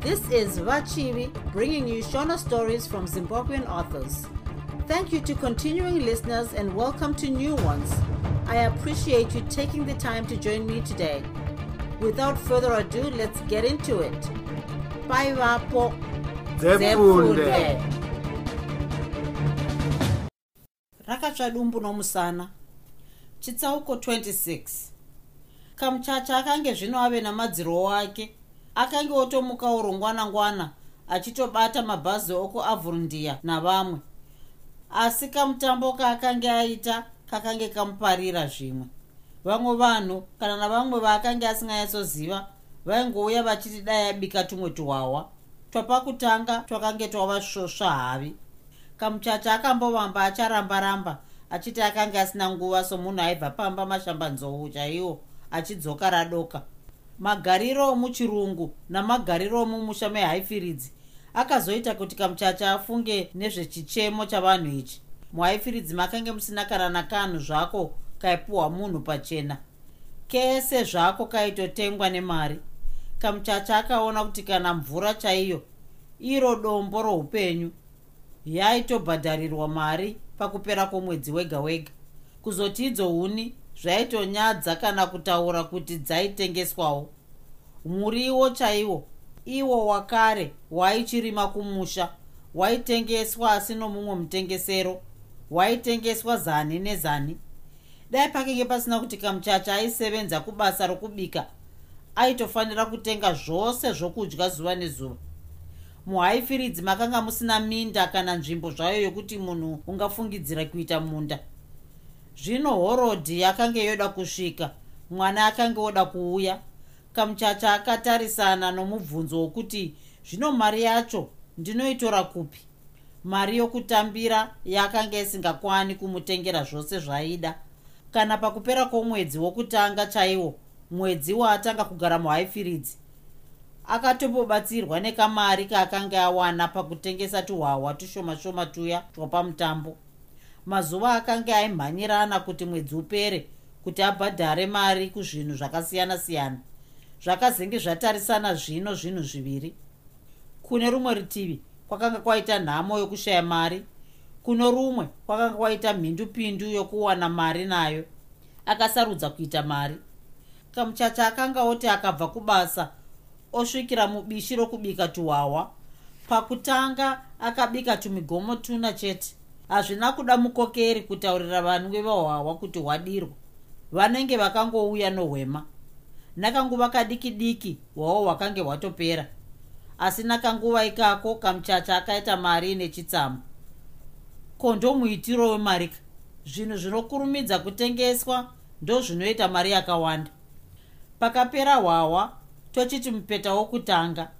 This is Vachivi bringing you Shona stories from Zimbabwean authors. Thank you to continuing listeners and welcome to new ones. I appreciate you taking the time to join me today. Without further ado, let's get into it. Bye, Vapo. rakatsva dumbu nomusana chitsauko 26 kamuchacha akange zvino ave namadzirowo ake akange otomuka urongwana-ngwana achitobata mabhazi okuavhurundiya navamwe. Asi kamutambo kaakange aita kakange kamuparira zvimwe. Vamwe vanhu kana navamwe vaakange asinganyatsoziva vaingouya vachiti dai abika tumwe tuhwawa twapakutanga twakange twava svosva havi. Kamuchacha akambovamba acharamba-ramba achiti akanga asina nguva somunhu aibva pamba mashambanzou chaiwo achidzoka radoka magariro omuchirungu namagariro omumusha mehaifiridzi akazoita kuti kamuchacha afunge nezvechichemo chavanhu ichi. Muhaifiridzi makange musina kana nakanhu zvako kaipiwa munhu pachena. Kese zvako kaitotengwa nemari. Kamuchacha akaona kuti kana mvura chaiyo iro dombo roupenyu. Yaitobhadharirwa mari pakupera kwomwedzi wega wega. Kuzoti idzo huni zvaitonyadza kana kutaura kuti dzaitengeswawo muriwo chaiwo. Iwo wakare waichirima kumusha. Waitengeswa asi nomumwe mutengesero. Waitengeswa zani nezani. Dai pakenge pasina kuti kamuchacha aisevenza kubasa rokubika aitofanira kutenga zvose zvokudya zuva nezuva. Muhaifiridzi makanga musina minda kana nzvimbo zvayo yokuti munhu ungafungidzira kuita munda zvino horodhi yakanga yoda kusvika. Mwana akanga oda kuuya. Kamuchacha akatarisana nomubvunzo wokuti zvino mari yacho ndinoitora kupi? Mari yokutambira yakanga isingakwani kumutengera zvose zvaida. Kana pakupera kwomwedzi wokutanga chaiwo mwedzi waatanga kugara muhaifiridzi. Akatombobatsirwa nekamari kaakanga awana pakutengesa tuhwahwa tushoma shoma tuya twapamutambo mazuva akanga aimhanyirana kuti mwedzi upere kuti abhadhare mari kuzvinhu zvakasiyana-siyana. Zvakazenge zvatarisana zvino zvinhu zviviri. Kune rumwe rutivi kwakanga kwaita nhamo yokushaya mari kuno rumwe kwakanga kwaita mhindupindu yokuwana mari nayo akasarudza kuita mari. Kamuchacha akanga oti akabva kubasa osvikira mubishi rokubika tuhwawa pakutanga akabika tumigomo tuna chete hazvina kuda mukokeri kutaurira vanwe vahwawa kuti hwadirwa. Vanenge vakangouya nohwema. Nakanguva kadiki diki hwawo hwakange hwatopera. Asi nakanguva ikako kamuchacha akaita mari nechitsamu ko ndomuitiro wemarika? Zvinhu zvinokurumidza kutengeswa ndo zvinoita mari yakawanda. Pakapera hwawa tochiti mupeta wokutanga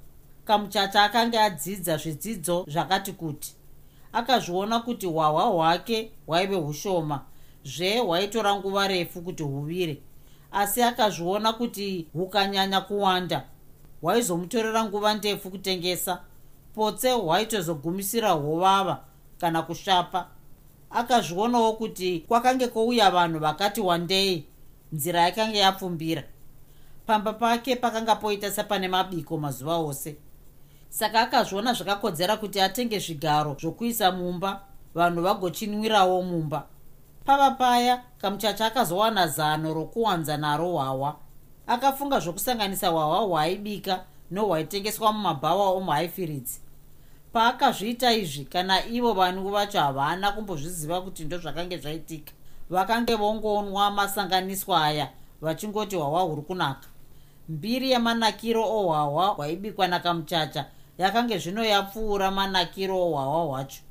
kamuchacha akanga adzidza zvidzidzo zvakati kuti akazviona kuti hwahwa hwake hwaive ushoma zve hwaitora nguva refu kuti huvire. Asi akazviona kuti hukanyanya kuwanda hwaizomutorera nguva ndefu kutengesa. Potse hwaitozogumisira hwovava kana kushapa. Akazvionawo kuti kwakange kwouya vanhu vakati wandei nzira yakanga yapfumbira. Pamba pake pakanga poita sepane mabiko mazuva ose saka akazviona zvakakodzera kuti atenge zvigaro zvokuisa mumba. Vanhu vagochinwirawo mumba. Pava paya kamuchacha akazowana zano rokuwanza naro hwawa akafunga zvokusanganisa hwawa hwaaibika nohwaitengeswa mumabhawa omuhaifiridzi paakazviita izvi kana ivo vanhu vacho havana kumbozviziva kuti ndo zvakange zvaitika vakange vongonwa masanganiswa aya vachingoti hwawa huri kunaka. Mbiri yemanakiro ohwawa hwaibikwa nakamuchacha yakange zvino yapfuura manakiro ohwawa hwacho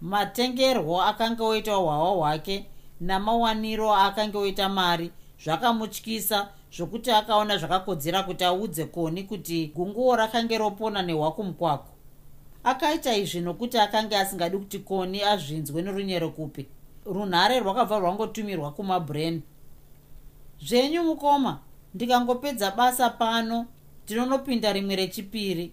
matengerwo akanga oita hwawa hwake namawaniro akanga oita mari zvakamutyisa zvokuti akaona zvakakodzera kuti audze koni kuti gunguo rakange ropona nehwakumukwako akaita izvi nokuti akanga asingadi kuti koni azvinzwe norunyero kupi. Runhare rwakabva rwangotumirwa kumabren zvenyu mukoma ndikangopedza basa pano ndinonopinda rimwe rechipiri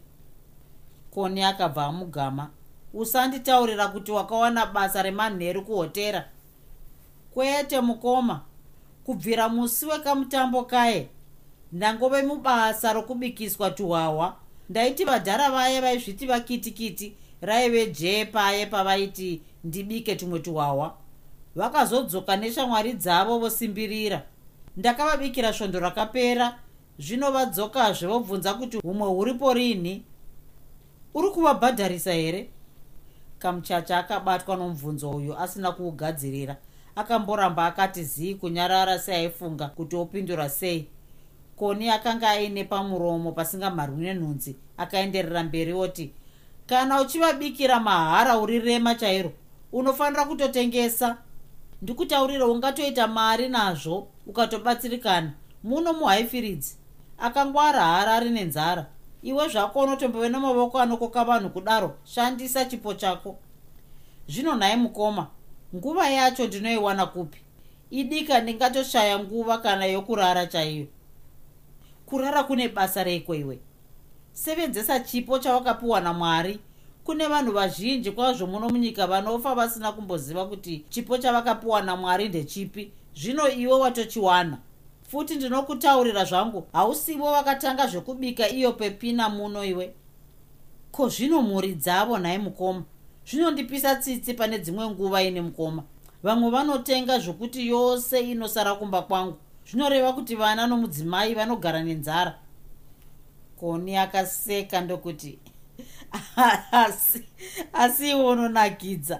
koni akabva amugama. Usanditaurira kuti wakawana basa remanheru kuhotera? Kwete mukoma. Kubvira musi wekamutambo kaye ndangove mubasa rokubikiswa tuhwahwa ndaiti vadhara vaye vaizviti vakitikiti raive jee paye pavaiti ndibike tumwe tuwawa vakazodzoka neshamwari dzavo vosimbirira ndakavabikira svondo rakapera. Zvino vadzokazve vobvunza kuti humwe huripo rini uri kuvabhadharisa here? Kamuchacha akabatwa nomubvunzo uyu asina kuugadzirira. Akamboramba akati zii kunyarara seaifunga kuti opindura sei? Koni akanga aine pamuromo pasingamharwi nenhunzi akaenderera mberi oti kana uchivabikira mahara uri rema chairo unofanira kutotengesa. Ndikutaurira ungatoita mari nazvo ukatobatsirikana. Muno muhaifiridzi. Akangwara hara ari nenzara iwe zvako unotombove namavoko anokoka vanhu kudaro shandisa chipo chako. Zvino nhai mukoma nguva yacho ndinoiwana kupi? Idika ndingatoshaya nguva kana yokurara chaiyo. Kurara kune basa reiko iwe? Sevenzesa chipo chavakapiwa namwari. Kune vanhu vazhinji kwazvo muno munyika vanofa vasina kumboziva kuti chipo chavakapiwa namwari ndechipi. Zvino iwe watochiwana futi ndinokutaurira zvangu hausivo vakatanga zvekubika iyo pepina muno iwe. Ko zvino mhuri dzavo nhai mukoma? Zvinondipisa tsitsi pane dzimwe nguva ine mukoma. Vamwe vanotenga zvokuti yose inosara kumba kwangu. Zvinoreva kuti vana nomudzimai vanogara nenzara. Koni akaseka ndokuti asi asi iwe unonakidza.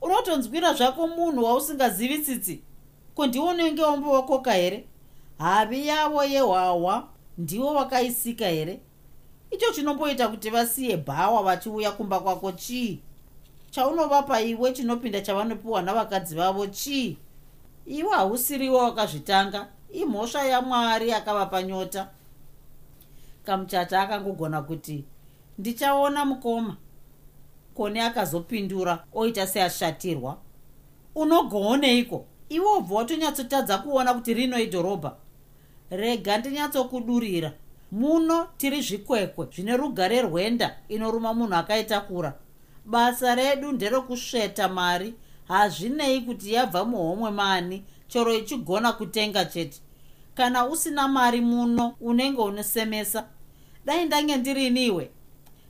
Unotonzwira zvako munhu wausingazivi tsitsi? Ko ndiwo nenge wambovakoka here havi yavo yehwahwa ndiwo vakaisika here? Icho chinomboita kuti vasiye bhawa vachiuya kumba kwako chii? Chaunovapa iwe chinopinda chavanopiwa navakadzi vavo chii? Iwe hausiriwo wakazvitanga imhosva yamwari akavapa nyota. Kamuchata akangogona kuti ndichaona mukoma. Kone akazopindura oita seashatirwa. Unogooneiko iwe ubva watonyatsotadza kuona kuti rino idhorobha rega ndinyatsokudurira muno tiri zvikwekwe zvine rugare rwenda inoruma munhu akaitakura. Basa redu nderekusveta mari. Hazvinei kuti yabva muhomwe mani. Chero ichigona kutenga chete. Kana usina mari muno unenge unosemesa dai ndange ndirini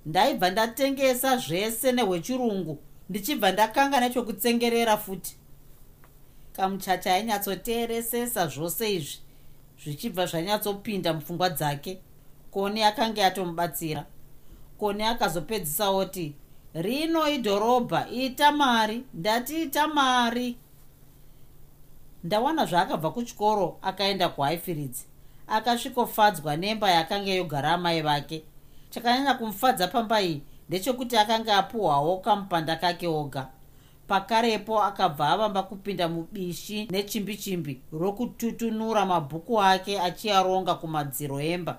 ndaibva ndatengesa zvese nehwechirungu. Ndichibva ndakanga nechokutsengerera futi. Kamuchacha ainyatsoteeresesa zvose izvi zvichibva zvanyatsopinda mupfungwa dzake. Koni akanga yatomubatsira koni akazopedzisa oti rino idhorobha ita mari ndatiita mari. Ndawana zvaakabva kuchikoro akaenda kuhaifiridzi akasvikofadzwa nemba yakanga yogara amai vake. Chakanyanya kumufadza pamba iyi ndechekuti akanga apuhwawo kamupanda kake oga pakarepo akabva avamba kupinda mubishi nechimbi chimbi rokututunura mabhuku ake achiaronga kumadziro emba.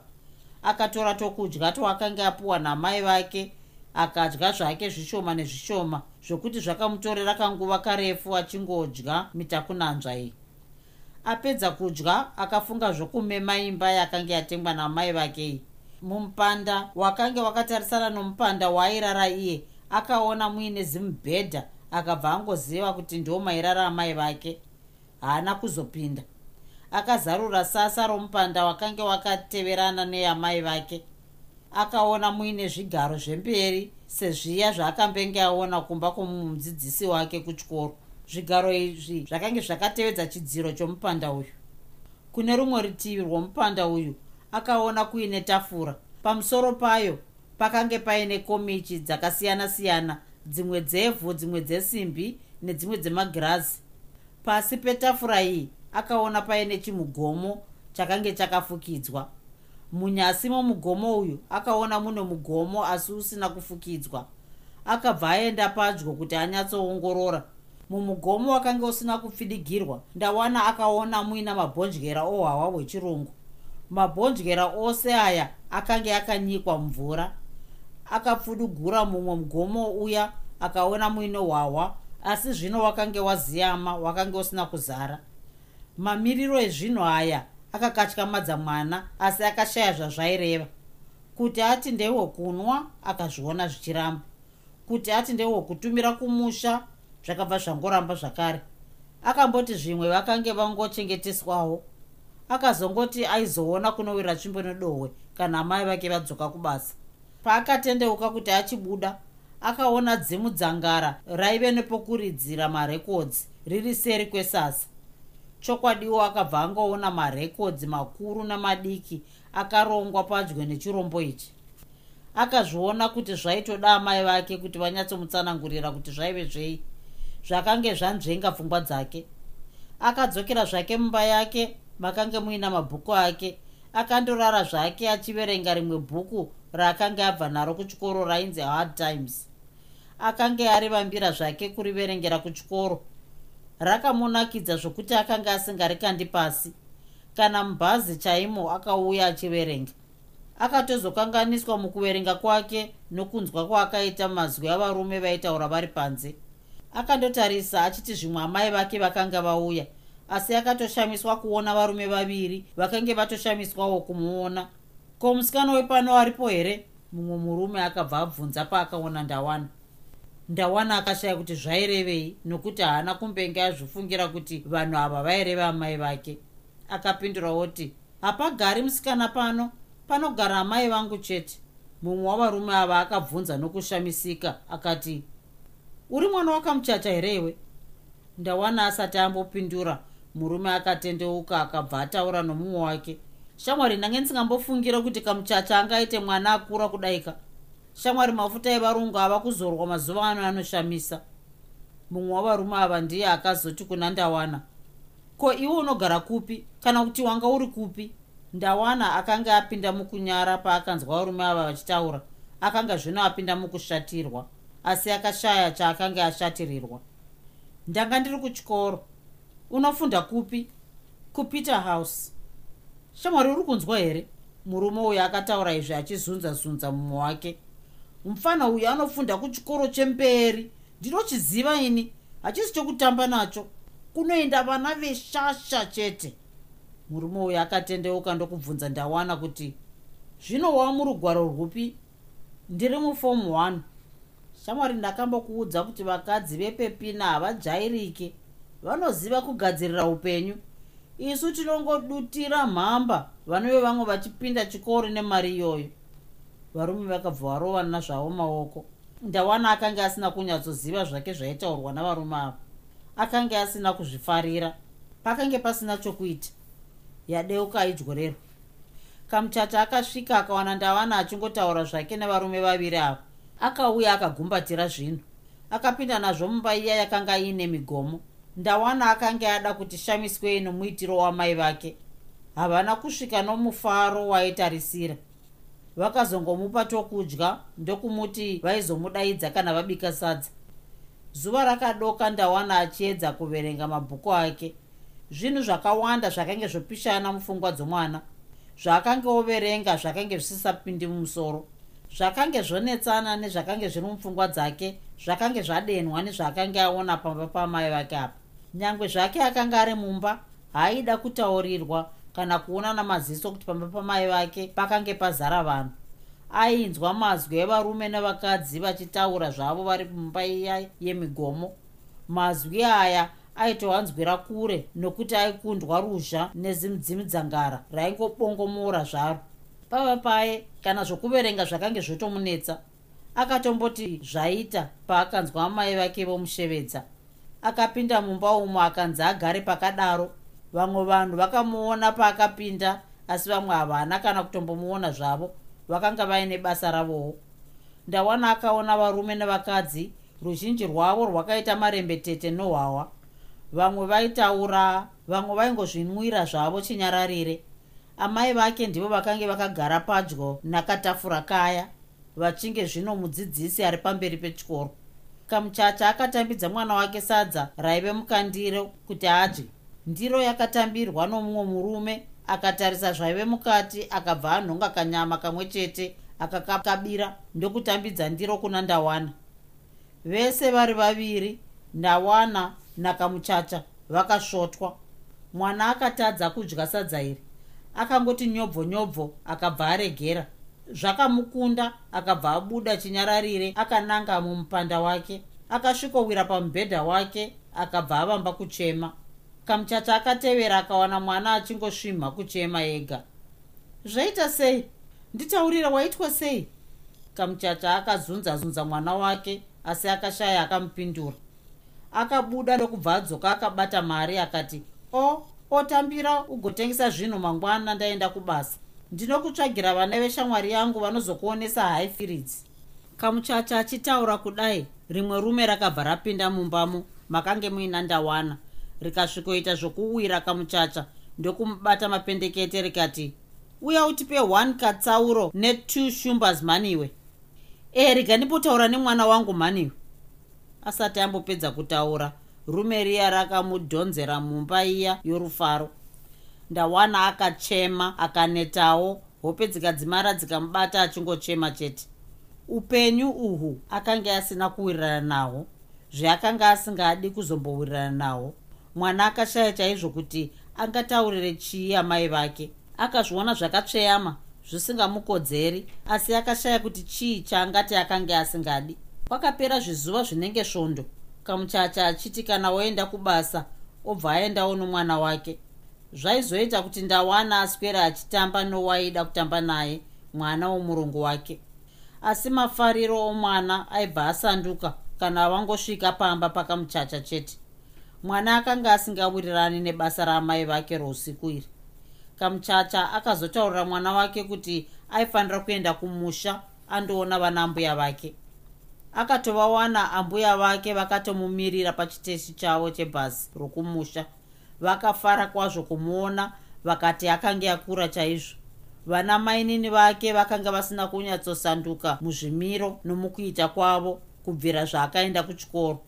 Akatora tokudya twaakanga apuwa namai vake akadya zvake zvishoma nezvishoma zvokuti zvakamutorera kanguva karefu achingodya mitakunanzva iyi. Apedza kudya akafunga zvokumema imba yakanga yatengwa namai vake iyi. Mumupanda wakange wakatarisana nomupanda waairara iye akaona muine zimubhedha akabva angoziva kuti ndo mairara amai vake haana kuzopinda. Akazarura sasa romupanda wakange wakateverana neyamai vake akaona muine zvigaro zvemberi sezviya zvaakambenge aona kumba kwomumudzidzisi wake kuchikoro. Zvigaro izvi zvakange zvakatevedza chidziro chomupanda uyu. Kune rumwe rutivi rwomupanda uyu akaona kuine tafura. Pamusoro payo pakange paine komichi dzakasiyana-siyana dzimwe dzevhu dzimwe dzesimbi nedzimwe dzemagirazi. Pasi petafura iyi akaona paine chimugomo chakange chakafukidzwa. Munyasi momugomo uyu akaona mune mugomo asi usina kufukidzwa. Akabva aenda padyo kuti anyatsoongorora mumugomo wakanga usina kupfidigirwa ndawana akaona muina mabhonjera ohwawa hwechirungu. Mabhonjera ose aya akanga akanyikwa mvura akapfudugura mumwe mugomo uya akaona muine hwahwa asi zvino wakange waziyama wakange usina kuzara. Mamiriro ezvinhu aya akakatyamadza mwana asi akashaya zvazvaireva. Kuti ati ndehwekunwa akazviona zvichiramba. Kuti ati ndehwekutumira kumusha zvakabva zvangoramba zvakare. Akamboti zvimwe vakange vangochengeteswawo akazongoti aizoona kunowira tsvimbo nedohwe kana amai vake vadzoka kubasa paakatendeuka kuti achibuda akaona dzimudzangara raive nepokuridzira marekodzi riri seri kwesasa. Chokwadiwo akabva angoona marekodzi makuru namadiki akarongwa padyo nechirombo ichi. Akazviona kuti zvaitoda amai vake kuti vanyatsomutsanangurira kuti zvaive zvei zvakange zvanzvenga pfungwa dzake. Akadzokera zvake mumba yake makange muina mabhuku ake akandorara zvake achiverenga rimwe bhuku raakanga abva naro kuchikoro rainzi hard times. Akanga arivambira zvake kuriverengera kuchikoro. Rakamunakidza zvokuti akanga asingarikandi pasi. Kana mubhazi chaimo akauya achiverenga. Akatozokanganiswa mukuverenga kwake nokunzwa kwaakaita mazwi avarume vaitaura vari panze. Akandotarisa achiti zvimwe amai vake vakanga vauya asi akatoshamiswa kuona varume vaviri vakange vatoshamiswawo kumuona. Ko musikana wepano aripo here? Mumwe murume akabva abvunza paakaona ndawana. Ndawana akashaya kuti zvairevei nokuti haana kumbenge azvifungira kuti vanhu ava vaireva amai vake. Akapindura oti hapagari musikana pano. Panogara amai vangu chete. Mumwe wavarume ava akabvunza nokushamisika akati uri mwana wakamuchacha here iwe? Ndawana asati ambopindura murume akatendeuka akabva ataura nomumwe wake. Shamwari ndange ndisingambofungira kuti kamuchacha angaite mwana akura kudaika. Shamwari mafuta evarungu ava kuzorwa mazuva ano anoshamisa. Mumwe wavarume ava ndiye akazoti kuna ndawana ko iwe unogara kupi? Kana kuti wanga uri kupi? Ndawana akanga apinda mukunyara paakanzwa varume ava vachitaura akanga zvino apinda mukushatirwa asi akashaya chaakanga ashatirirwa ndanga ndiri kuchikoro unofunda kupi? Kupeter house. Shamwari uri kunzwa here? Murume uyu akataura izvi achizunza-zunza mumwe wake. Mufana uyu anofunda kuchikoro chemberi. Ndinochiziva ini? Hachisi chokutamba nacho. Kunoenda vana veshasha chete. Murume uyu akatendeuka ndokubvunza ndawana kuti zvino wa murugwaro rwupi? Ndiri mufomu 1 shamwari ndakambokuudza kuti vakadzi vepepina havajairike vanoziva kugadzirira upenyu. Isu tinongodutira mhamba vanove vamwe vachipinda chikoro nemari iyoyo. Varume vakabva varovana zvavo maoko. Ndawana akanga asina kunyatsoziva zvake zvaitaurwa navarume ava. Akanga asina kuzvifarira. Pakange pasina chokuita. Yadeuka aidyorerwa kamuchacha akasvika akawana ndawana achingotaura zvake nevarume vaviri ava. Akauya akagumbatira zvinhu. Akapinda nazvo mumba iya yakanga iine migomo ndawana akanga ada kuti shamiswei nomuitiro wamai vake. Havana kusvika nomufaro waitarisira. Vakazongomupa tokudya ndokumuti vaizomudaidza kana vabika sadza. Zuva rakadoka ndawana achiedza kuverenga mabhuku ake. Zvinhu zvakawanda zvakange zvopishana mupfungwa dzomwana zvaakange overenga zvakange zvisisapindi mumusoro zvakange zvonetsana nezvakange zviri mupfungwa dzake zvakange zvadenhwa nezvaakange aona pamba pamai vake apa nyange zvake akanga ari mumba haaida kutaurirwa kana kuona namaziso kuti pamba pamai vake pakange pazara vanhu. Ainzwa mazwi evarume nevakadzi vachitaura zvavo vari mumba iya yemigomo. Mazwi aya aitohanzwira kure nokuti aikundwa ruzha nezimudzimidzangara raingobongomora zvaro. Pava paye kana zvokuverenga zvakange zvotomunetsa akatomboti zvaita paakanzwa amai vake vomushevedza akapinda mumba umo akanzi agare pakadaro. Vamwe vanhu vakamuona paakapinda asi vamwe havana kana kutombomuona zvavo vakanga vaine basa ravowo. Ndawana akaona varume nevakadzi ruzhinji rwavo rwakaita marembetete nohwawa vamwe vaitaura vamwe vaingozvinwira zvavo chinyararire. Amai vake ndivo vakange vakagara padyo nakatafura kaya vachinge zvino mudzidzisi ari pamberi pechikoro kamuchacha akatambidza mwana wake sadza raive mukandiro kuti adye. Ndiro yakatambirwa nomumwe murume akatarisa zvaive mukati akabva anhonga kanyama kamwe chete akakakabira ndokutambidza ndiro kuna ndawana. Vese vari vaviri ndawana nakamuchacha vakasvotwa mwana akatadza kudya sadza iri. Akangoti nyobvo nyobvo akabva aregera zvakamukunda akabva abuda chinyararire akananga mumupanda wake. Akasvikowira pamubhedha wake akabva avamba kuchema. Kamuchacha akatevera akawana mwana achingosvimha kuchema ega. Zvaita sei? Nditaurira waitwa sei? Kamuchacha akazunza-zunza mwana wake asi akashaya akamupindura. Akabuda ndokubva adzoka akabata mari akati o otambira ugotengesa zvinhu mangwana ndaenda kubasa ndinokutsvagira vana veshamwari yangu vanozokuonesa haifiridzi kamuchacha achitaura kudai rimwe rume rakabva rapinda mumbamo makange muina ndawana. Rikasvikoita zvokuwira kamuchacha ndokumubata mapendekete rikati uya utipe 1 katsauro ne2 shumbers maniwe. E riga ndipotaura nemwana wangu maniwe. Asati ambopedza kutaura rume riya rakamudhonzera mumba iya yorufaro ndawana akachema akanetawo. Hope dzikadzimara dzikamubata achingochema chete. Upenyu uhwu akanga asina kuwirirana nahwo zveakanga asingadi kuzombowirirana nahwo mwana akashaya chaizvo kuti angataurire chii amai vake. Akazviona zvakatsveyama zvisingamukodzeri asi akashaya kuti chii chaangati akanga asingadi. Kwakapera zvizuva zvinenge svondo. Kamuchacha achiti kana waenda kubasa obva aendawo nomwana wake zvaizoita kuti ndawana aswere achitamba nowaida kutamba naye mwana womurongo wake. Asi mafariro omwana aibva asanduka kana vangosvika pamba pakamuchacha chete. Mwana akanga asingawirirani nebasa raamai vake rousiku iri. Kamuchacha akazotaurira mwana wake kuti aifanira kuenda kumusha andoona vana mbuya vake. Akatovawana ambuya vake vakatomumirira pachiteshi chavo chebhazi rokumusha vakafara kwazvo kumuona vakati akange akura chaizvo. Vana mainini vake vakanga vasina kunyatsosanduka muzvimiro nomukuita kwavo kubvira zvaakaenda kuchikoro.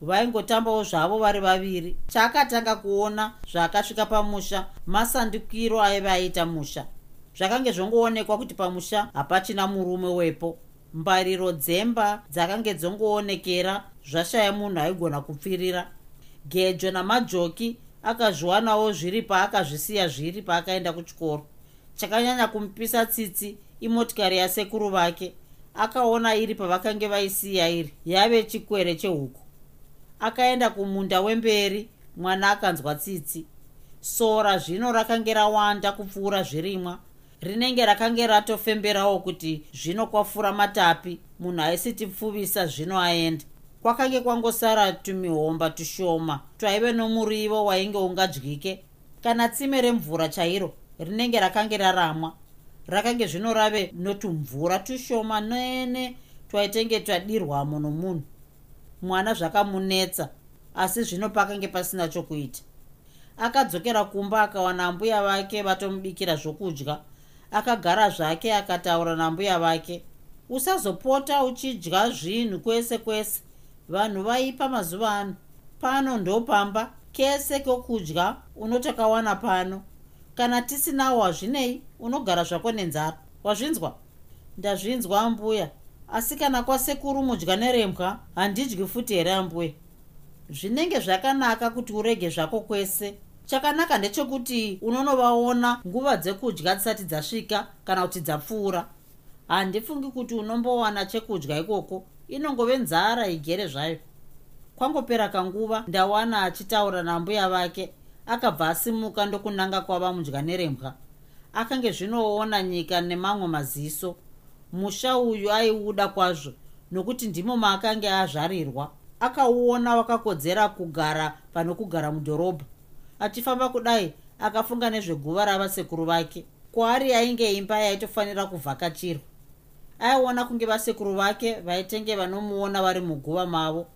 Vaingotambawo zvavo vari vaviri. Chaakatanga kuona zvaakasvika pamusha masandukiro aiva aita musha. Zvakange zvongoonekwa kuti pamusha hapachina murume wepo. Mbariro dzemba dzakange dzongoonekera zvashaya munhu aigona kupfirira. Gejo namajoki akazviwanawo zviri paakazvisiya zviri paakaenda kuchikoro. Chakanyanya kumupisa tsitsi imotikari yasekuru vake akaona iri pavakange vaisiya iri yave chikwere chehuku. Akaenda kumunda wemberi mwana akanzwa tsitsi. Sora zvino rakange rawanda kupfuura zvirimwa rinenge rakange ratofemberawo kuti zvino kwafura matapi munhu aisitipfuvisa zvino aenda kwakange kwangosara tumihomba tushoma. Twaive nomurivo wainge ungadyike. Kana tsime remvura chairo rinenge rakange raramwa. Rakange zvino rave notumvura tushoma nene twaitenge twadirwamo nomunhu. Mwana zvakamunetsa asi zvino pakange pasina chokuita. Akadzokera kumba akawana ambuya vake vatomubikira zvokudya. Akagara zvake akataura nambuya vake usazopota uchidya zvinhu kwese kwese vanhu vaipa mazuva ano. Pano ndopamba kese kwokudya unotakawana pano. Kana tisinawo hazvinei unogara zvako nenzara. Wazvinzwa? Ndazvinzwa ambuya asi kana kwasekuru mudya nerembwa handidyi futi here ambuya zvinenge zvakanaka kuti urege zvako kwese. Chakanaka ndechekuti unonovaona nguva dzekudya dzisati dzasvika kana kuti dzapfuura. Handifungi kuti unombowana chekudya ikoko inongove nzara igere zvayo. Kwangopera kanguva ndawana achitaura nambuya vake akabva asimuka ndokunanga kwava mudya nerembwa. Akange zvinoona nyika nemamwe maziso. Musha uyu aiuda kwazvo nokuti ndimo maakange azvarirwa. Akauona wakakodzera kugara pano kugara mudhorobha. Achifamba kudai akafunga nezveguva ravasekuru vake. Kwaari ainge imba yaitofanira kuvhakachirwa aiona kunge vasekuru vake vaitenge vanomuona vari muguva mavo.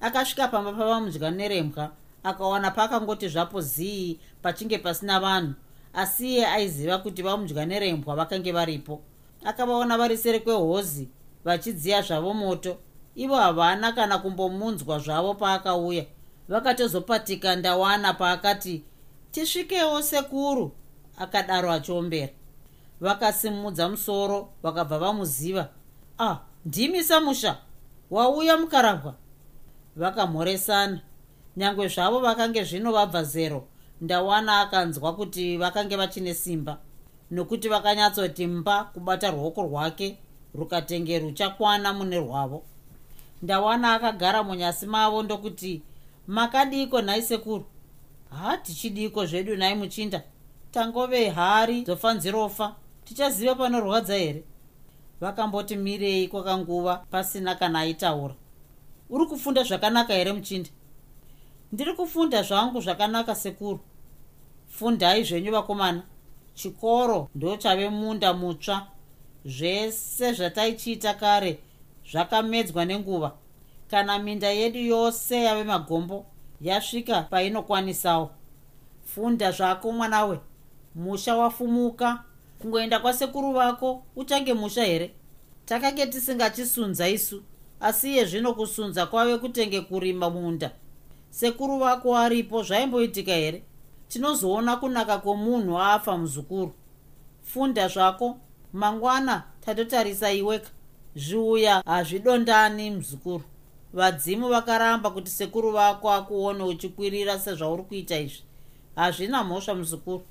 Akasvika pamba pavamudya nerembwa akawana pakangoti zvapo zii pachinge pasina vanhu asi iye aiziva kuti vamudya nerembwa vakange varipo. Akavaona vari sere kwehozi vachidziya zvavo moto. Ivo havana kana kumbomunzwa zvavo paakauya. Vakatozopatika ndawana paakati tisvikewo sekuru akadaro achiombera vakasimudza musoro vakabva vamuziva ah ndimi samusha wauya mukarabwa vakamhoresana nyange zvavo vakange zvino vabva zero ndawana akanzwa kuti vakange vachine simba nokuti vakanyatsoti mba kubata ruoko rwake rukatenge ruchakwana mune rwavo. Ndawana akagara munyasi mavo ndokuti makadiko nhai sekuru. Ha tichidiko zvedu nhai muchinda. Tangove hari dzofa nzirofa tichaziva panorwadza here? Vakamboti mirei kwakanguva pasina kana aitaura. Uri kufunda zvakanaka here muchindi? Ndiri kufunda zvangu zvakanaka sekuru. Fundai zvenyu vakomana. Chikoro ndo chave munda mutsva. Zvese zvataichiita kare zvakamedzwa nenguva. Kana minda yedu yose yave magombo yasvika painokwanisawo. Funda zvako mwanawe. Musha wafumuka kungoenda kwasekuru vako uchange musha here? Takange tisingachisunza isu asi iye zvino kusunza kwave kutenge kurima munda. Sekuru vako aripo zvaimboitika here? Tinozoona kunaka kwomunhu afa muzukuru. Funda zvako mangwana tatotarisa iweka zviuya hazvidondani muzukuru. Vadzimu vakaramba kuti sekuru vako akuone uchikwirira sezvauri kuita izvi. Hazvina mhosva muzukuru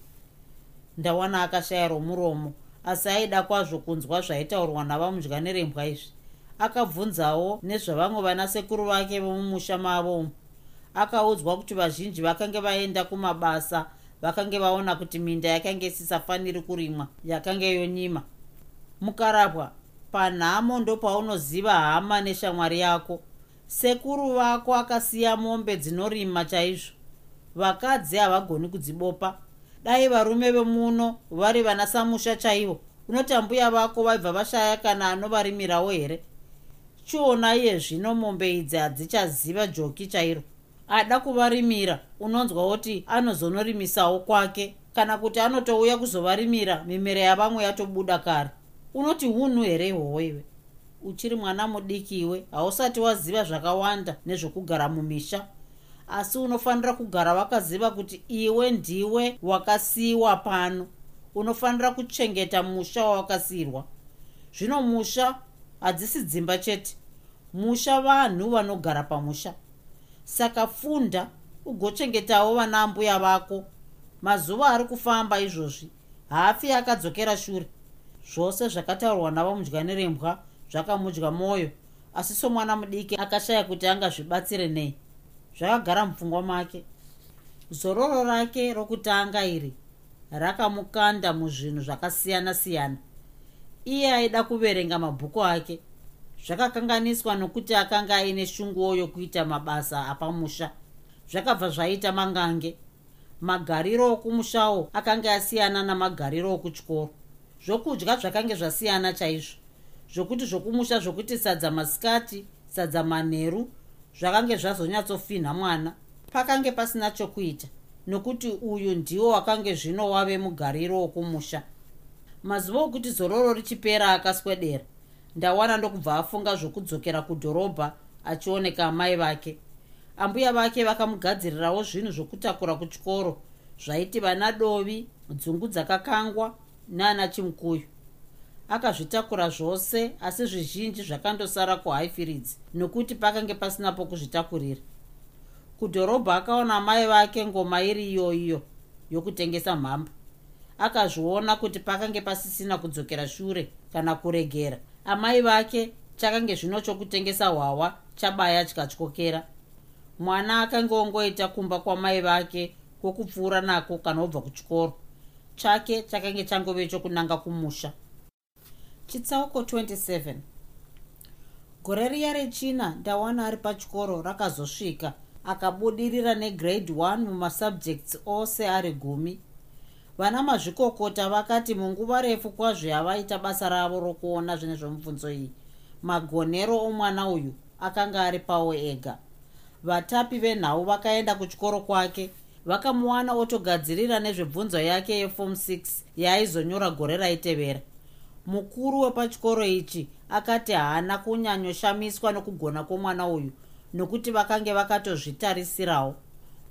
ndawana akashayirwa muromo asi aida kwazvo kunzwa zvaitaurwa navamudya nerembwa izvi. Akabvunzawo nezvavamwe vanasekuru vake vomumusha mavomo akaudzwa kuti vazhinji vakange vaenda kumabasa vakange vaona kuti minda yakange isisafaniri kurimwa yakange yonyima. Mukarapwa panhamo ndopaunoziva hama neshamwari yako. Sekuru vako akasiya mombe dzinorima chaizvo. Vakadzi havagoni kudzibopa dai varume vemuno vari vana samusha chaivo. Unoti ambuya vako vaibva vashaya kana anovarimirawo here? Chiona iye zvino mombe idzi hadzichaziva joki chairo. Ada kuvarimira unonzwa kuti anozonorisawo kwake kana kuti anotouya kuzovarimira mimere yavamwe yatobuda kare. Unoti hunhu here ihwohwo iwe? Uchiri mwana mudiki iwe hausati waziva zvakawanda nezvokugara mumisha asi unofanira kugara wakaziva kuti iwe ndiwe wakasiyiwa pano. Unofanira kuchengeta musha wawakasiyirwa. Zvino musha hadzisi dzimba chete. Musha vanhu vanogara pamusha. Saka funda ugochengetawo vana mbuya vako. Mazuva ari kufamba izvozvi hafi akadzokera shure. Zvose zvakataurwa navamudya nerembwa zvakamudya mwoyo asi somwana mudiki akashaya kuti angazvibatsire nei zvakagara mupfungwa make. Zororo rake rokutanga iri rakamukanda muzvinhu zvakasiyana-siyana. Iye aida kuverenga mabhuku ake. Zvakakanganiswa nokuti akanga aine shunguwo yokuita mabasa apamusha. Zvakabva zvaita mangange. Magariro okumushawo akanga asiyana namagariro okuchikoro zvokudya zvakange zvasiyana chaizvo. Zvokuti zvokumusha zvokuti sadza masikati sadza manheru zvakange zvazonyatsofinha mwana. Pakange pasina chokuita nokuti uyu ndiwo wakange zvino wave mugariro wokumusha. Mazuva okuti zororo richipera akaswedera ndawana ndokubva afunga zvokudzokera kudhorobha achioneka amai vake. Ambuya vake vakamugadzirirawo zvinhu zvokutakura kuchikoro zvaiti vana dovi dzungu dzakakangwa naana chimukuyu akazvitakura zvose asi zvizhinji zvakandosara kuhighfields nokuti pakange pasina pokuzvitakurira. Kudhorobha akaona mai vake ngoma iri iyoiyo yokutengesa mhamba. Akazviona kuti pakange pasisina kudzokera shure kana kuregera amai vake chakange zvino chokutengesa hwahwa chabaya chikatyokera. Mwana akange ongoita kumba kwamai vake kwokupfuura nako kana obva kuchikoro. Chake chakange changove chokunanga kumusha chitsauko 27 gore riya rechina ndawana ari pachikoro rakazosvika akabudirira negrade 1 mumasubjects ose ari gumi. Vana mazvikokota vakati munguva refu kwazvo yavaita basa ravo rokuona zvine zvomubvunzo iyi. Magonero omwana uyu akanga ari pawo ega. Vatapi venhau vakaenda kuchikoro kwake vakamuwana otogadzirira nezvebvunzo yake yefom 6 yaaizonyora gore raitevera mukuru wepachikoro ichi akati haana kunyanyoshamiswa nokugona kwomwana uyu nokuti vakange vakatozvitarisirawo.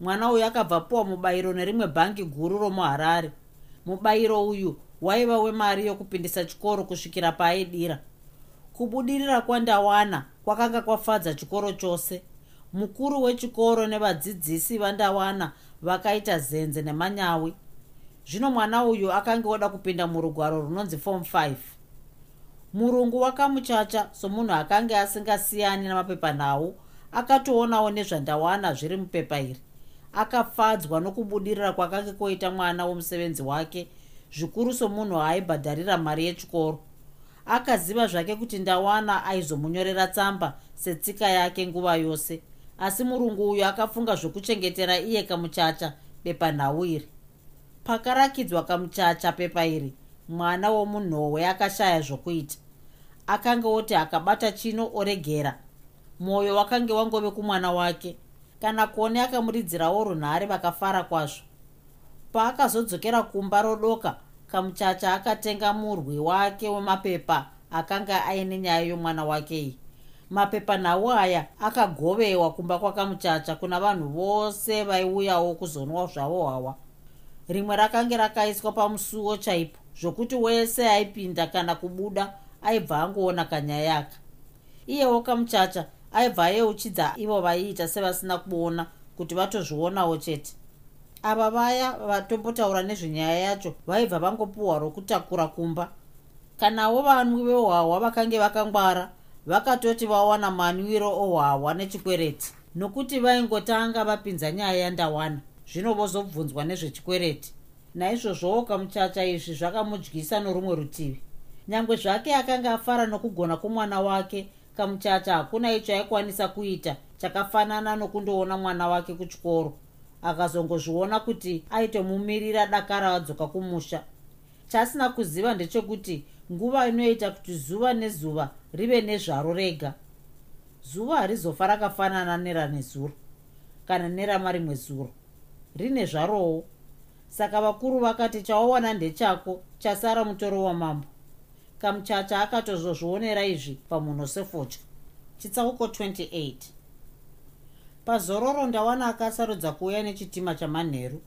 Mwana uyu akabva puwa mubayiro nerimwe bhangi guru romuharare. Mubayiro uyu waiva wemari yokupindisa chikoro kusvikira paaidira kubudirira kwandawana kwakanga kwafadza chikoro chose. Mukuru wechikoro nevadzidzisi vandawana vakaita zenze nemanyawi zvino mwana uyu akanga oda kupinda murugwaro runonzi form 5 murungu wakamuchacha somunhu akanga asingasiyani namapepanhau akatoonawo nezvandawana zviri mupepa iri. Akafadzwa nokubudirira kwakanga kwoita mwana womusevenzi wake zvikuru somunhu aaibhadharira mari yechikoro. Akaziva zvake kuti ndawana aizomunyorera tsamba setsika yake nguva yose asi murungu uyu akafunga zvokuchengetera iye kamuchacha bepa nhau iri pakarakidzwa kamuchacha pepa iri mwana womunhohwe akashaya zvokuita. Akanga oti akabata chino oregera. Mwoyo wakange wangove kumwana wake kana kuone akamuridzirawo runhare vakafara kwazvo. Paakazodzokera kumba rodoka kamuchacha akatenga murwi wake wemapepa akanga aine nyaya yomwana wake iyi. Mapepa nhau aya akagovewa kumba kwakamuchacha kuna vanhu vose vaiuyawo kuzonwa zvavo hwawa rimwe rakange rakaiswa pamusuwo chaipo zvokuti wese aipinda kana kubuda aibva angoona kanyaya aka iyewo kamuchacha aibva ayeuchidza ivo vaiita sevasina kuona kuti vatozvionawo chete. Ava vaya vatombotaura nezvenyaya yacho vaibva vangopiwa rokutakura kumba. Kanawo vanwi vehwahwa vakange vakangwara vakatoti vawana manwiro ohwahwa nechikwereti nokuti vaingotanga vapinza nyaya yandawana zvino vozobvunzwa nezvechikwereti. Naizvozvowo kamuchacha izvi zvakamudyisa norumwe rutivi. Nyange zvake akanga afara nokugona kwomwana wake kamuchacha hakuna icho aikwanisa kuita chakafanana nokundoona mwana wake kuchikoro. Akazongozviona kuti aitomumirira dakara adzoka kumusha. Chaasina kuziva ndechekuti nguva inoita kuti zuva nezuva rive nezvaro rega. Zuva harizofa rakafanana neranezuro kana neramarimwe zuro rine zvarowo saka vakuru vakati chawawana ndechako chasara mutoro wamambo. Kamuchacha akatozozvionera izvi pamunhu sefotya chitsauko 28 pazororo ndawana akasarudza kuuya nechitima chamanheru.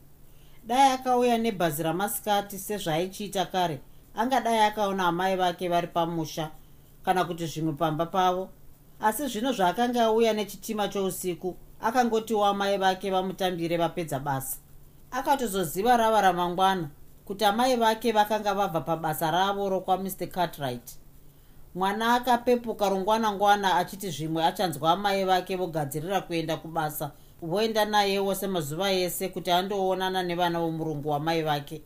Dai akauya nebhazi ramasikati sezvaaichiita kare angadai akaona amai vake vari pamusha kana kuti zvimwe pamba pavo. Asi zvino zvaakanga auya nechitima chousiku akangotiwo amai vake vamutambire vapedza basa. Akatozoziva rava ramangwana kuti amai vake vakanga vabva pabasa ravo rokwamr cartright mwana akapepuka rungwanangwana achiti zvimwe achanzwa amai vake vogadzirira kuenda kubasa voenda nayewo semazuva ese kuti andoonana nevana vomurungu wamai vake.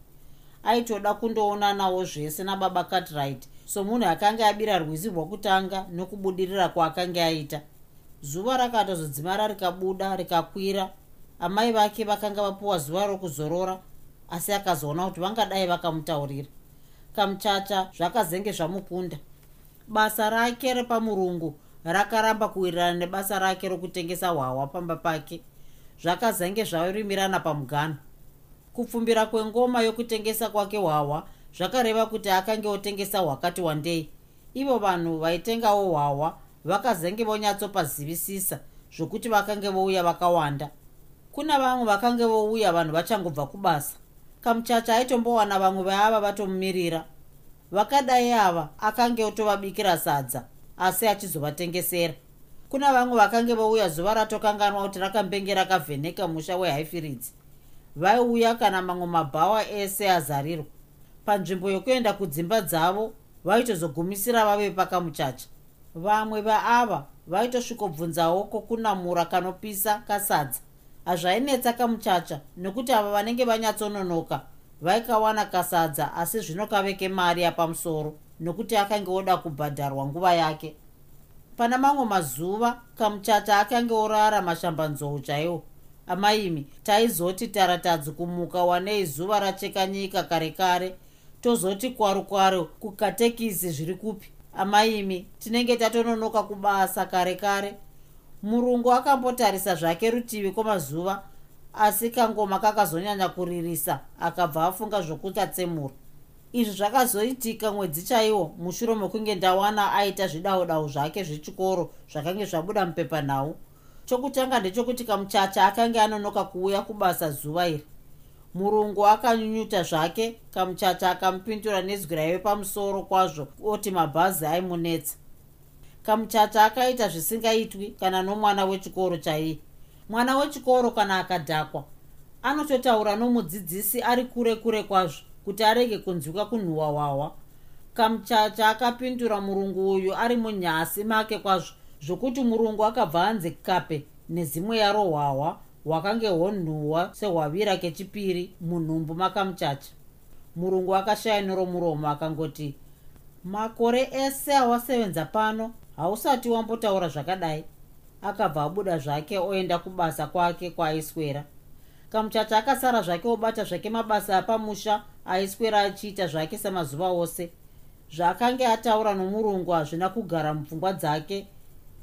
Aitoda kundoonanawo zvese nababa cartright somunhu akanga abira rwizi rwokutanga nokubudirira kwaakanga aita zuva rakatozodzimara rikabuda rikakwira. Amai vake vakanga vapiwa zuva rokuzorora asi akazoona kuti vangadai vakamutaurira. Kamuchacha zvakazenge zvamukunda. Basa rake repamurungu rakaramba kuwirirana nebasa rake rokutengesa hwahwa pamba pake. Zvakazenge zvarimirana pamugano. Kupfumbira kwengoma yokutengesa kwake hwahwa zvakareva kuti akange otengesa hwakati wandei. Ivo vanhu vaitengawo hwahwa vakazenge vonyatsopazivisisa zvokuti vakange vouya vakawanda. Kuna vamwe vakange vouya vanhu vachangobva kubasa. Kamuchacha aitombowana vamwe vaava vatomumirira. Vakadai ava akange otovabikira sadza asi achizovatengesera. Kuna vamwe vakange vouya zuva ratokanganwa kuti rakambenge rakavheneka musha wehaifiridzi. Vaiuya kana mamwe mabhawa ese azarirwa panzvimbo yokuenda kudzimba dzavo vaitozogumisira vave pakamuchacha vamwe vaava vaitosvikobvunzawo kokunamura kanopisa kasadza. Hazvainetsa kamuchacha nokuti ava vanenge vanyatsononoka vaikawana kasadza asi zvino kaveke mari yapamusoro nokuti akange oda kubhadharwa nguva yake. Pana mamwe mazuva kamuchacha akange orara mashambanzou chaiwo. Amaimi taizoti taratadzi kumuka wanei zuva racheka nyika kare kare tozoti kwaru kwaru kukatekisi zviri kupi amaimi tinenge tatononoka kubasa kare kare murungu akambotarisa zvake rutivi kwemazuva asi kangoma kakazonyanya kuririsa akabva afunga zvokuti atsemura izvi zvakazoitika mwedzi chaiwo mushure mekunge ndawana aita zvidaudau zvake zvechikoro zvakange zvabuda mupepanhau. Chokutanga ndechekuti kamuchacha akange anonoka kuuya kubasa zuva iri murungu akanyunyuta zvake kamuchacha akamupindura nezwi raive pamusoro kwazvo oti mabhazi aimunetsa kamuchacha akaita zvisingaitwi kana nomwana wechikoro chaiye. Mwana wechikoro kana akadhakwa anototaura nomudzidzisi ari kure kure kwazvo kuti arege kunzwika kunhuhwa hwahwa kamuchacha akapindura murungu uyu ari munyasi make kwazvo zvokuti murungu akabva anze kape nezimwe yaro hwahwa hwakange honhuhwa sehwavira kechipiri munhumbu makamuchacha. Murungu akashaya neromuromo akangoti makore ese awasevenza pano hausati wambotaura zvakadai. Akabva abuda zvake oenda kubasa kwake kwaaiswera kamuchacha akasara zvake obata zvake mabasa apamusha aiswera achiita zvake semazuva ose. Zvaakanga ataura nomurungu hazvina kugara mupfungwa dzake.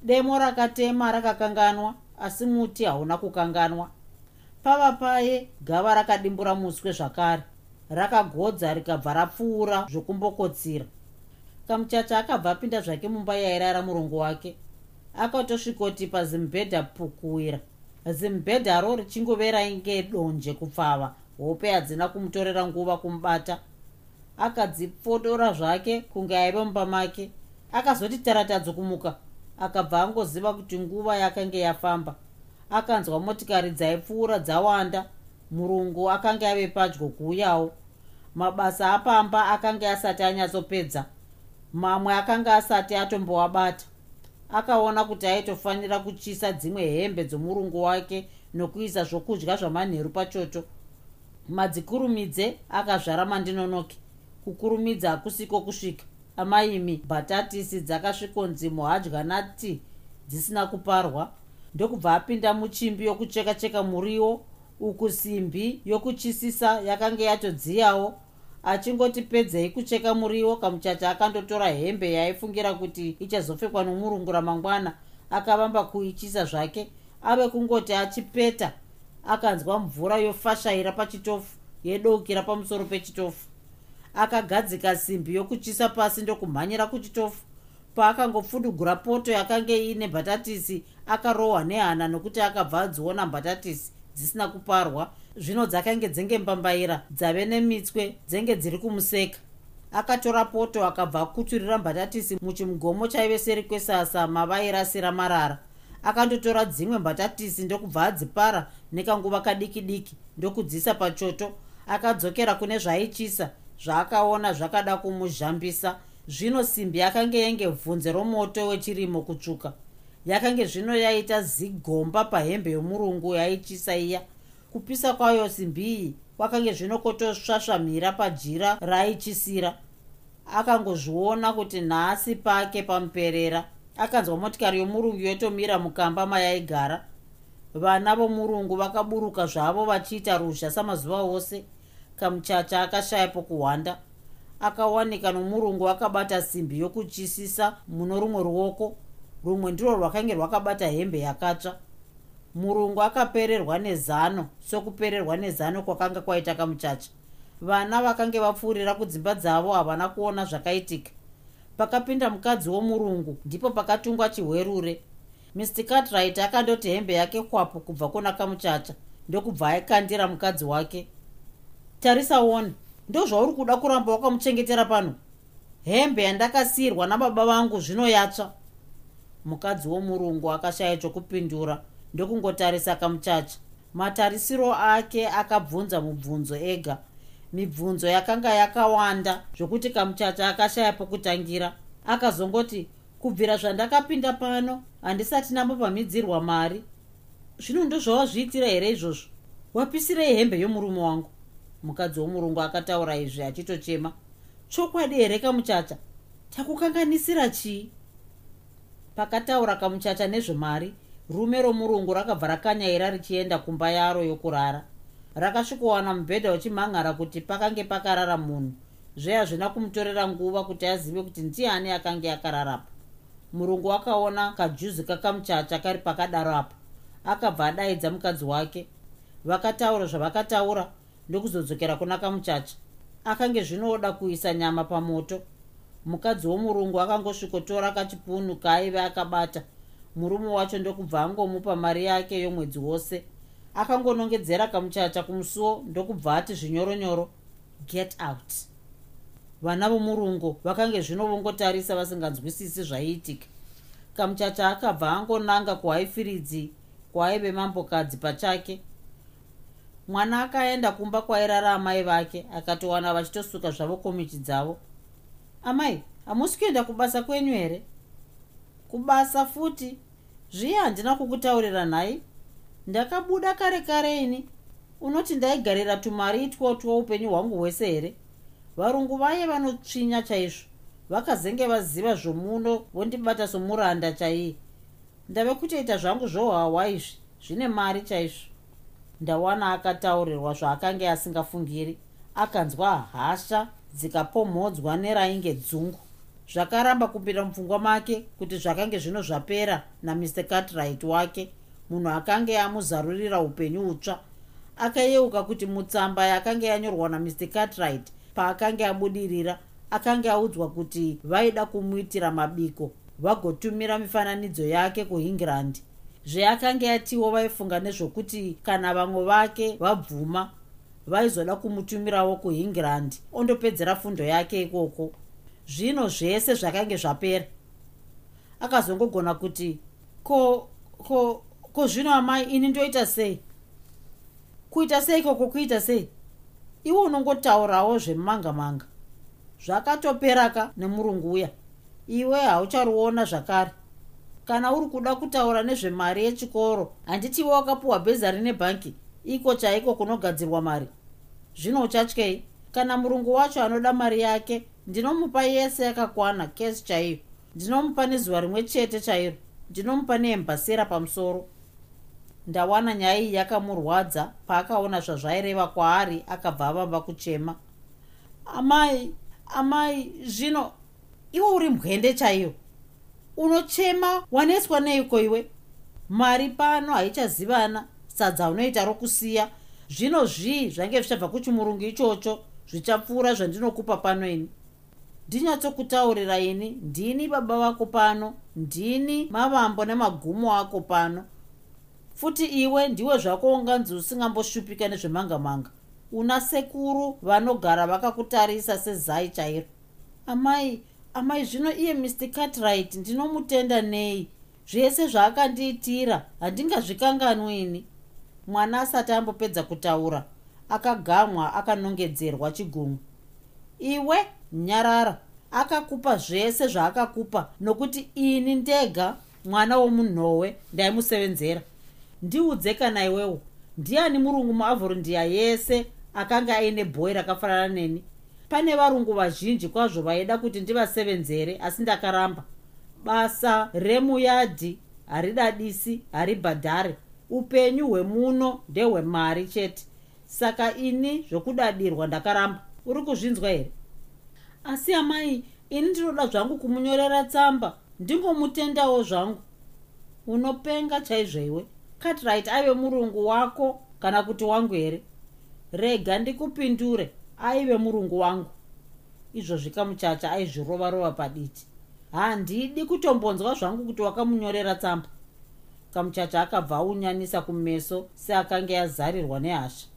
Demo rakatema rakakanganwa asi muti hauna kukanganwa. Pava paye gava rakadimbura muswe zvakare. Rakagodza rikabva rapfuura zvokumbokotsira. Kamuchacha akabva apinda zvake mumba yairara murungu wake. Akatosvikoti pazimbhedha pukuwira. Zimbhedharo richingovera inge donje kupfava hope hadzina kumutorera nguva kumubata. Akadzipfodora zvake kunge aiva mumba make. Akazoti taratadzo kumuka akabva angoziva kuti nguva yakanga yafamba. Akanzwa motikari dzaipfuura dzawanda murungu akanga ave padyo kuuyawo mabasa apamba akanga asati anyatsopedza mamwe akanga asati atombowabata. Akaona kuti aitofanira kuchisa dzimwe hembe dzomurungu wake nokuisa zvokudya zvamanheru pachoto. Madzikurumidze akazvara mandinonoki kukurumidza hakusiko kusvika amaimi bhatatisi dzakasvikonzi muhadya nati dzisina kuparwa. Ndokubva apinda muchimbi yokucheka cheka muriwo uku simbi yokuchisisa yakanga yatodziyawo. Achingoti pedzei kucheka muriwo kamuchacha akandotora hembe yaaifungira kuti ichazopfekwa nomurungu ramangwana. Akavamba kuichisa zvake ave kungoti achipeta. Akanzwa mvura yofashaira pachitofu yedokira pamusoro pechitofu akagadzika simbi yokuchisa pasi ndokumhanyira kuchitofu. Paakangopfudugura poto yakanga iine bhatatisi akarohwa nehana nokuti akabva adziona bhatatisi dzisina kuparwa. Zvino dzakange dzenge mbambaira dzave nemitswe dzenge dziri kumuseka. Akatora poto akabva akuturira mbatatisi muchimugomo chaive seri kwesasa mavairasira marara akandotora dzimwe mbatatisi ndokubva adzipara nekanguva kadiki diki ndokudzisa pachoto. Akadzokera kune zvaichisa zvaakaona zvakada kumuzhambisa zvino simbi yakanga yenge bvunze romoto wechirimo kutsvuka. Yakange zvino yaita zigomba pahembe yomurungu yaichisa iya. Kupisa kwayo simbi iyi kwakange zvinokotosvasvamira pajira raichisira akangozviona kuti nhasi pake pamuperera akanzwa motikari yomurungu yotomira mukamba mayaigara. Vana vomurungu vakaburuka zvavo vachiita ruzha samazuva ose kamuchacha akashaya pokuhwanda akawanika nomurungu akabata simbi yokuchisisa muno rumwe ruoko. Rumwe ndiro rwakange rwakabata hembe yakatsva. Murungu akapererwa nezano sokupererwa nezano kwakanga kwaita kamuchacha. Vana vakange vapfuurira kudzimba dzavo havana kuona zvakaitika. Pakapinda mukadzi womurungu ndipo pakatungwa chihwerure. Mr cartrit akandoti hembe yake kwapo kubva kuna kamuchacha ndokubva aikandira mukadzi wake tarisa one. Ndozvauri kuda kuramba wakamuchengetera pano. Hembe yandakasiyirwa nababa vangu zvino yatsva. Mukadzi womurungu akashaya chokupindura ndokungotarisa kamuchacha matarisiro ake akabvunza mubvunzo ega. Mibvunzo yakanga yakawanda zvokuti kamuchacha akashaya pokutangira. Akazongoti kubvira zvandakapinda pano handisati nambopamhidzirwa mari. Zvino ndozvawazviitira here izvozvo? Wapisirei hembe yomurume wangu mukadzi womurungu akataura izvi achitochema chokwadi here kamuchacha? Takukanganisira chii? Pakataura kamuchacha nezvemari rume romurungu rakabva rakanyaira richienda kumba yaro yokurara. Rakasvikowana mubhedha uchimhan'ara kuti pakange pakarara munhu. Zve hazvina kumutorera nguva kuti azive kuti ndiani akange akararapo. Murungu akaona kajuzi kakamuchacha kari pakadaro apa akabva adaidza mukadzi wake. Vakataura zvavakataura ndokuzodzokera kuna kamuchacha. Akange zvinoda kuisa nyama pamoto. Mukadzi womurungu akangosvikotora kachipunu kaaive akabata. Murume wacho ndokubva angomupa mari yake yomwedzi wose. Akangonongedzera kamuchacha kumusuwo ndokubva ati zvinyoronyoro get out. Vana vomurungu vakange zvino vongotarisa vasinganzwisisi zvaiitika. Kamuchacha akabva angonanga kuhaifiridzi kwaaive mambokadzi pachake mwana akaenda kumba kwairara amai vake akatowana vachitosuka zvavo komichi dzavo. Amai hamusi kuenda kubasa kwenyu here? Kubasa futi? Zviye handina kukutaurira nhai. Ndakabuda kare kare ini unoti ndaigarira tumari itwo twoupenyu hwangu hwese here? Varungu vaye vanotsvinya chaizvo. Vakazenge vaziva zvomuno vondibata somuranda chaiye. Ndave kutoita zvangu zvohwawa izvi. Zvine mari chaizvo ndawana akataurirwa zvaakanga asingafungiri. Akanzwa hasha dzikapomhodzwa nerainge dzungu. Zvakaramba kupinda mupfungwa make kuti zvakange zvino zvapera namr. Cartwright wake. Munhu akange amuzarurira upenyu utsva. Akayeuka kuti mutsamba yakanga yanyorwa namr. Cartwright paakanga abudirira akanga audzwa kuti vaida kumuitira mabiko vagotumira mifananidzo yake kuengland zveakanga yatiwo vaifunga nezvokuti kana vamwe vake vabvuma vaizoda kumutumirawo kuengland ondopedzera fundo yake ikoko. Zvino zvese zvakange zvapera. Akazongogona kuti ko ko ko zvino amai ini ndoita sei? Kuita sei koko kuita sei? Iwe unongotaurawo zvemumanga manga zvakatoperaka nemurungu uya. Iwe hauchariona zvakare kana uri kuda kutaura nezvemari yechikoro handitiwe wakapiwa bhezari nebhanki iko chaiko kunogadzirwa mari? Zvino uchatyei. Kana murungu wacho anoda mari yake ndinomupa yese yakakwana kesi chaiyo. Ndinomupa nezuva rimwe chete chairo ndinomupa neembasera pamusoro. Ndawana nyaya iyi yakamurwadza paakaona zvazvaireva kwaari akabva avamba kuchema. Amai amai zvino iwe uri mwende chaiyo unochema waneswa neiko iwe? Mari pano haichazivana sadza unoita rokusiya. Zvino zvii zvange zvichabva kuchimurungu ichocho zvichapfuura zvandinokupa pano ini? Ndinyatsokutaurira ini ndini baba vako pano ndini mavambo nemagumo ako pano. Futi iwe ndiwe zvako unganzi usingamboshupika nezvemanga manga una sekuru vanogara vakakutarisa sezai chairo. Amai amai zvino iye mr cartwright ndinomutenda nei? Zvese zvaakandiitira handingazvikanganwini mwana asati ambopedza kutaura akagamwa akanongedzerwa chigumwe iwe nyarara akakupa zvese zvaakakupa nokuti ini ndega mwana womunhuwe ndaimusevenzera. Ndiudze kana iwewo ndiani murungu muavhorindiya yese akanga aine bhoi rakafanana neni pane varungu vazhinji kwazvo vaida kuti ndivasevenzere asi ndakaramba. Basa remuyadhi haridadisi haribhadhare. Upenyu hwemuno ndehwemari chete. Saka ini zvokudadirwa ndakaramba. Uri kuzvinzwa here? Asi amai ini ndinoda zvangu kumunyorera tsamba. Ndingomutendawo zvangu. Unopenga chaizvo iwe cartwright aive murungu wako kana kuti wangu here? Rega ndikupindure aive murungu wangu. Izvozvi kamuchacha aizvirova-rova paditi. Handidi kutombonzwa zvangu kuti wakamunyorera tsamba. Kamuchacha akabva aunyanisa kumeso seakanga yazarirwa nehasha.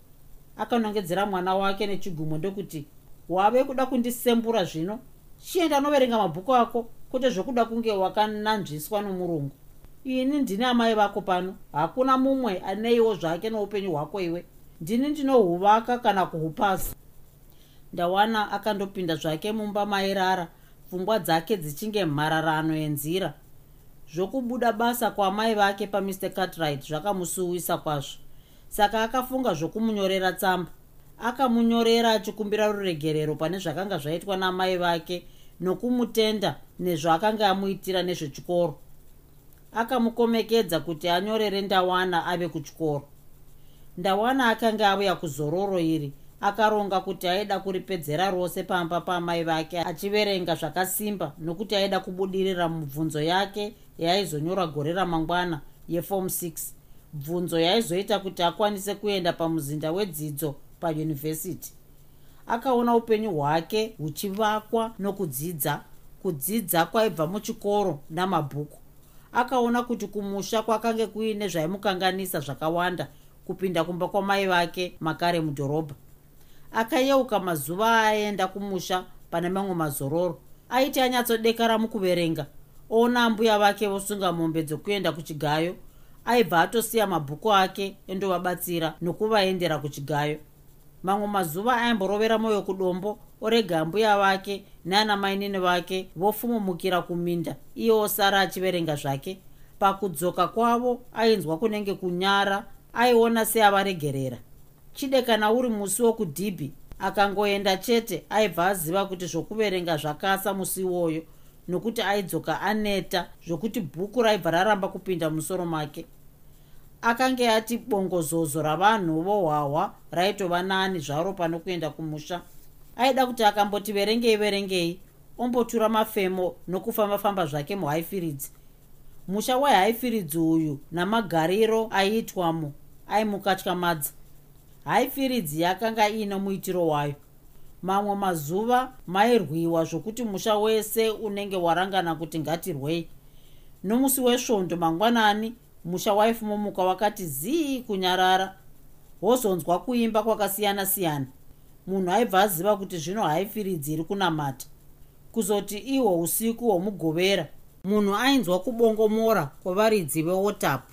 Akanongedzera mwana wake nechigumo ndokuti wave kuda kundisembura zvino? Chienda noverenga mabhuku ako kwete zvokuda kunge wakananzviswa nomurungu. Ini ndini amai vako pano. Hakuna mumwe aneiwo zvake noupenyu hwako iwe. Ndini ndinohuvaka kana kuhupasa ndawana akandopinda zvake mumba mairara pfungwa dzake dzichinge mhararano yenzira zvokubuda basa kwamai vake pamr. Cartwright zvakamusuwisa kwazvo. Saka akafunga zvokumunyorera tsamba. Akamunyorera achikumbira ruregerero pane zvakanga zvaitwa namai vake nokumutenda nezvaakanga amuitira nezvechikoro. Akamukomekedza kuti anyorere ndawana ave kuchikoro. Ndawana akanga auya kuzororo iri akaronga kuti aida kuripedzera rose pamba pamai vake achiverenga zvakasimba nokuti aida kubudirira mubvunzo yake yaaizonyora gore ramangwana yefom 6 bvunzo yaizoita kuti akwanise kuenda pamuzinda wedzidzo payunivhesiti. Akaona upenyu hwake huchivakwa nokudzidza kudzidza kwaibva muchikoro namabhuku. Akaona kuti kumusha kwakange kuine zvaimukanganisa zvakawanda kupinda kumba kwamai vake makare mudhorobha akayeuka mazuva aenda kumusha pane mamwe mazororo. Aiti anyatsodekara mukuverenga. Ona mbuya vake vosunga mombe dzokuenda kuchigayo. Aibva atosiya mabhuku ake endovabatsira nokuvaendera kuchigayo. Mamwe mazuva aimborovera mwoyo kudombo orega mbuya vake naana mainini vake vofumumukira kuminda. Iye osara achiverenga zvake. Pakudzoka kwavo ainzwa kunenge kunyara aiona seavaregerera chide kana uri musi wokudhibhi akangoenda chete aibva aziva kuti zvokuverenga zvakasa musi iwoyo nokuti aidzoka aneta zvokuti bhuku raibva raramba kupinda musoro make. Akange ati bongozozo ravanhu vohwahwa raitova nani zvaro pano kuenda kumusha. Aida kuti akamboti verengei verengei ombotura mafemo nokufamba-famba zvake muhaifiridzi. Musha wehaifiridzi uyu namagariro aiitwamo aimukatyamadza haifiridzi yakanga iino muitiro wayo. Mamwe mazuva mairwiwa zvokuti musha wese unenge warangana kuti ngatirwei. Nomusi wesvondo mangwanani musha waifumomuka wakati zii kunyarara. Wozonzwa kuimba kwakasiyana-siyana. Munhu aibva aziva kuti zvino haifiridzi iri kunamata. Kuzoti ihwo usiku hwomugovera munhu ainzwa kubongomora kwavaridzi veotapu